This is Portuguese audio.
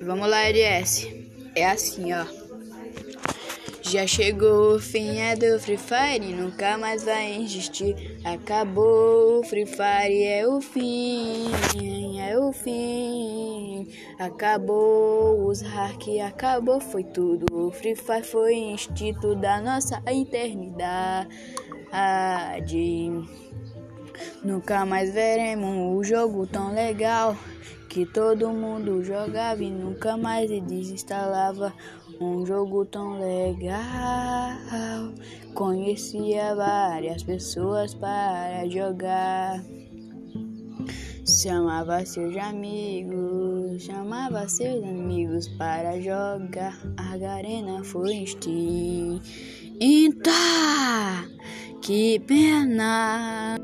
Vamos lá, LS. É assim, ó. Já chegou o fim é do Free Fire, nunca mais vai existir. Acabou o Free Fire, é o fim, é o fim. Acabou os hack, acabou, foi tudo. O Free Fire foi instinto da nossa eternidade. Nunca mais veremos um jogo tão legal que todo mundo jogava e nunca mais desinstalava. Um jogo tão legal. Conhecia várias pessoas para jogar. Chamava seus amigos, chamava seus amigos para jogar. A arena foi extinta. Que pena.